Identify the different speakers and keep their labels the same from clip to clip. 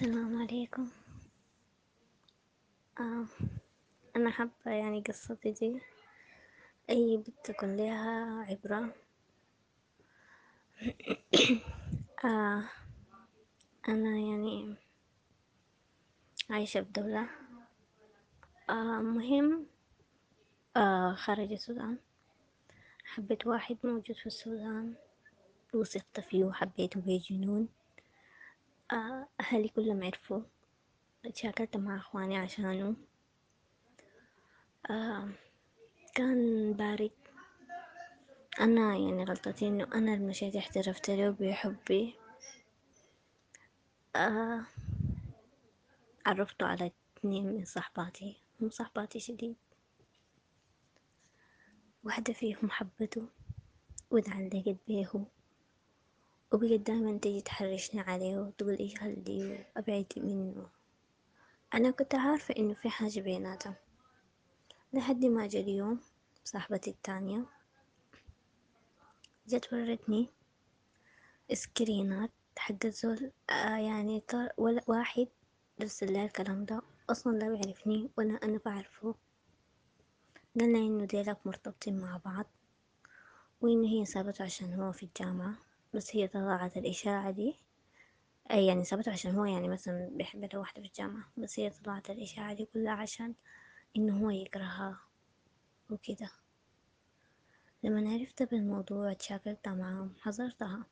Speaker 1: السلام عليكم. آه أنا حابة يعني قصتي دي أي بنت تكون لها عبرة. آه أنا يعني عايشة في دولة آه مهم. آه خارج السودان. حبيت واحد موجود في السودان. وثقت فيه وحبيته بجنون أهلي كلهم عرفوا اتشاكلت مع أخواني عشانه. آه كان بارد. أنا يعني غلطتي إنه أنا اللي مشيت اعترفت له بحبي. آه عرفته على اتنين من صحباتي. هم صحباتي شديد. واحدة فيهم حبته واتعلقت بيه وبقت دايما تيجي تحرشني عليه وتقول إيش خليه وأبعد منه. أنا كنت عارفة إنه في حاجة بيناتهم. لحد ما جا اليوم صاحبتي التانية جت ورتني سكرينات حق الزول آه يعني ولا واحد رسل لي الكلام ده. أصلا لا بيعرفني ولا أنا بعرفه. قال لي إنه ديلك مرتبطين مع بعض وإن هي سابته عشان هو في الجامعة. بس هي طلعت الإشاعة دي. أي يعني سابته عشان هو يعني مثلا بيحب له واحدة في الجامعة. بس هي طلعت الإشاعة دي كلها عشان إنه هو يكرهها وكده. لما عرفت بالموضوع اتشاكلت معاهم حذرتها.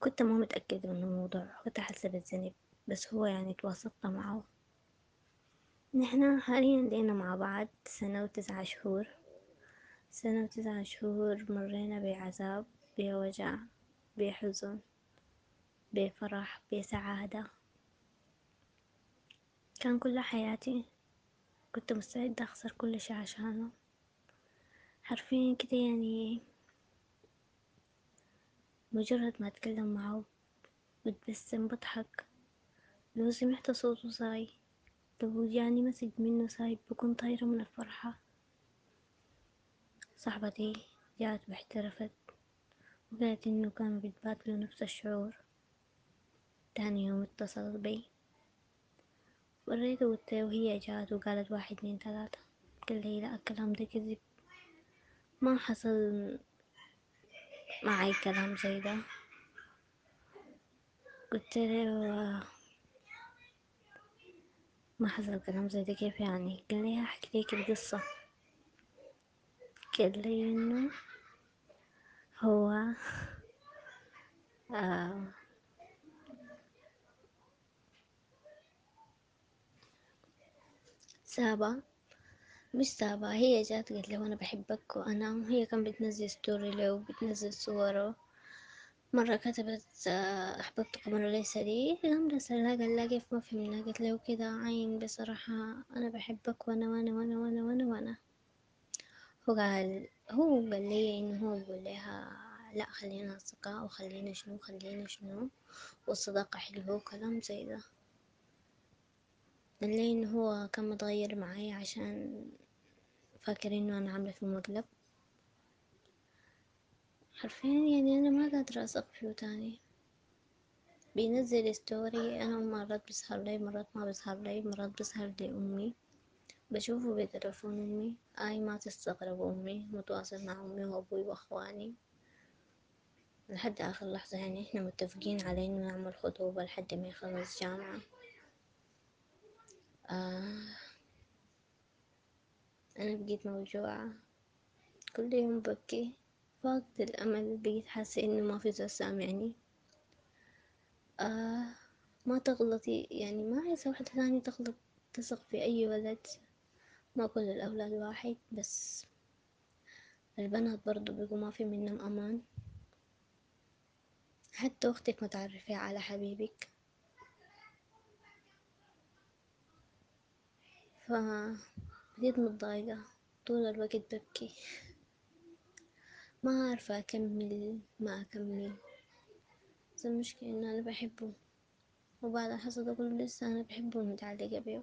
Speaker 1: كنت ما متأكدة من الموضوع كنت حاسة بالذنب. بس هو يعني تواصلت معه نحنا حاليا لينا مع بعض سنة وتسعة شهور. سنة وتسعة شهور مرينا بعذاب. بوجع بحزن بفرح بسعادة. كان كل حياتي كنت مستعدة أخسر كل شي عشانه. حرفيا كده يعني مجرد ما أتكلم معه بتبسم بضحك. لو سمعت صوته ساي لو جاني message منه ساي بكون طايرة من الفرحة. صاحبتي جات واعترفت وقالت إنه كانوا بيتبادلوا نفس الشعور. تاني يوم اتصل بي. وريته قلت وهي جات وقالت واحد اتنين تلاتة. قال لي لا الكلام ده كذب. ما حصل معي كلام زي ده. قلت له ما حصل كلام زي ده كيف يعني؟ قال لي هحكي ليك القصة. قال لي إنه هو آه سابا. مش سابا هي جات قالت له أنا بحبك وأنا هي كان بتنزل ستوري له وبتنزل صوره. مرة كتبت آه، أحببتكم وليس لي. قام رسلها قال لها كيف ما فهمنا قلت له كده عين بصراحة. أنا بحبك وأنا وأنا وأنا وأنا وأنا وأنا. هو قال هو قال لي إنه هو بيقول لها لأ خلينا أصدقاء وخلينا شنو خلينا شنو والصداقة حلوة وكلام زي ده. قال لي إنه هو كان متغير معايا عشان فاكر إنه أنا عاملة فيه مقلب. حرفيا يعني أنا ما قادرة أثق فيه تاني. بينزل ستوري أنا مرات بسهر لي مرات ما بسهر لي مرات بسهر لأمي بشوفه بتلفون أمي. أي ما تستغرب أمي متواصل مع أمي وأبوي وأخواني. لحد آخر لحظة يعني إحنا متفقين على إنه نعمل خطوبة لحد ما يخلص جامعة. آه أنا بقيت موجوعة. كل يوم ببكي. فاقد الأمل بقيت حاسة إنه ما في زول سامعني. آه ما تغلطي يعني ما عايزة واحدة ثانية تغلط تثق في أي ولد. ما كل الأولاد واحد بس. البنات برضو بيقوا ما في منهم أمان. حتى أختك ما تعرفيها على حبيبك. ف بقيت متضايقة. طول الوقت ببكي. ما عارفة أكمل ما أكمل. بس المشكلة إنه أنا بحبه وبعد الحصة ده كله لسه أنا بحبه ومتعلقة بيه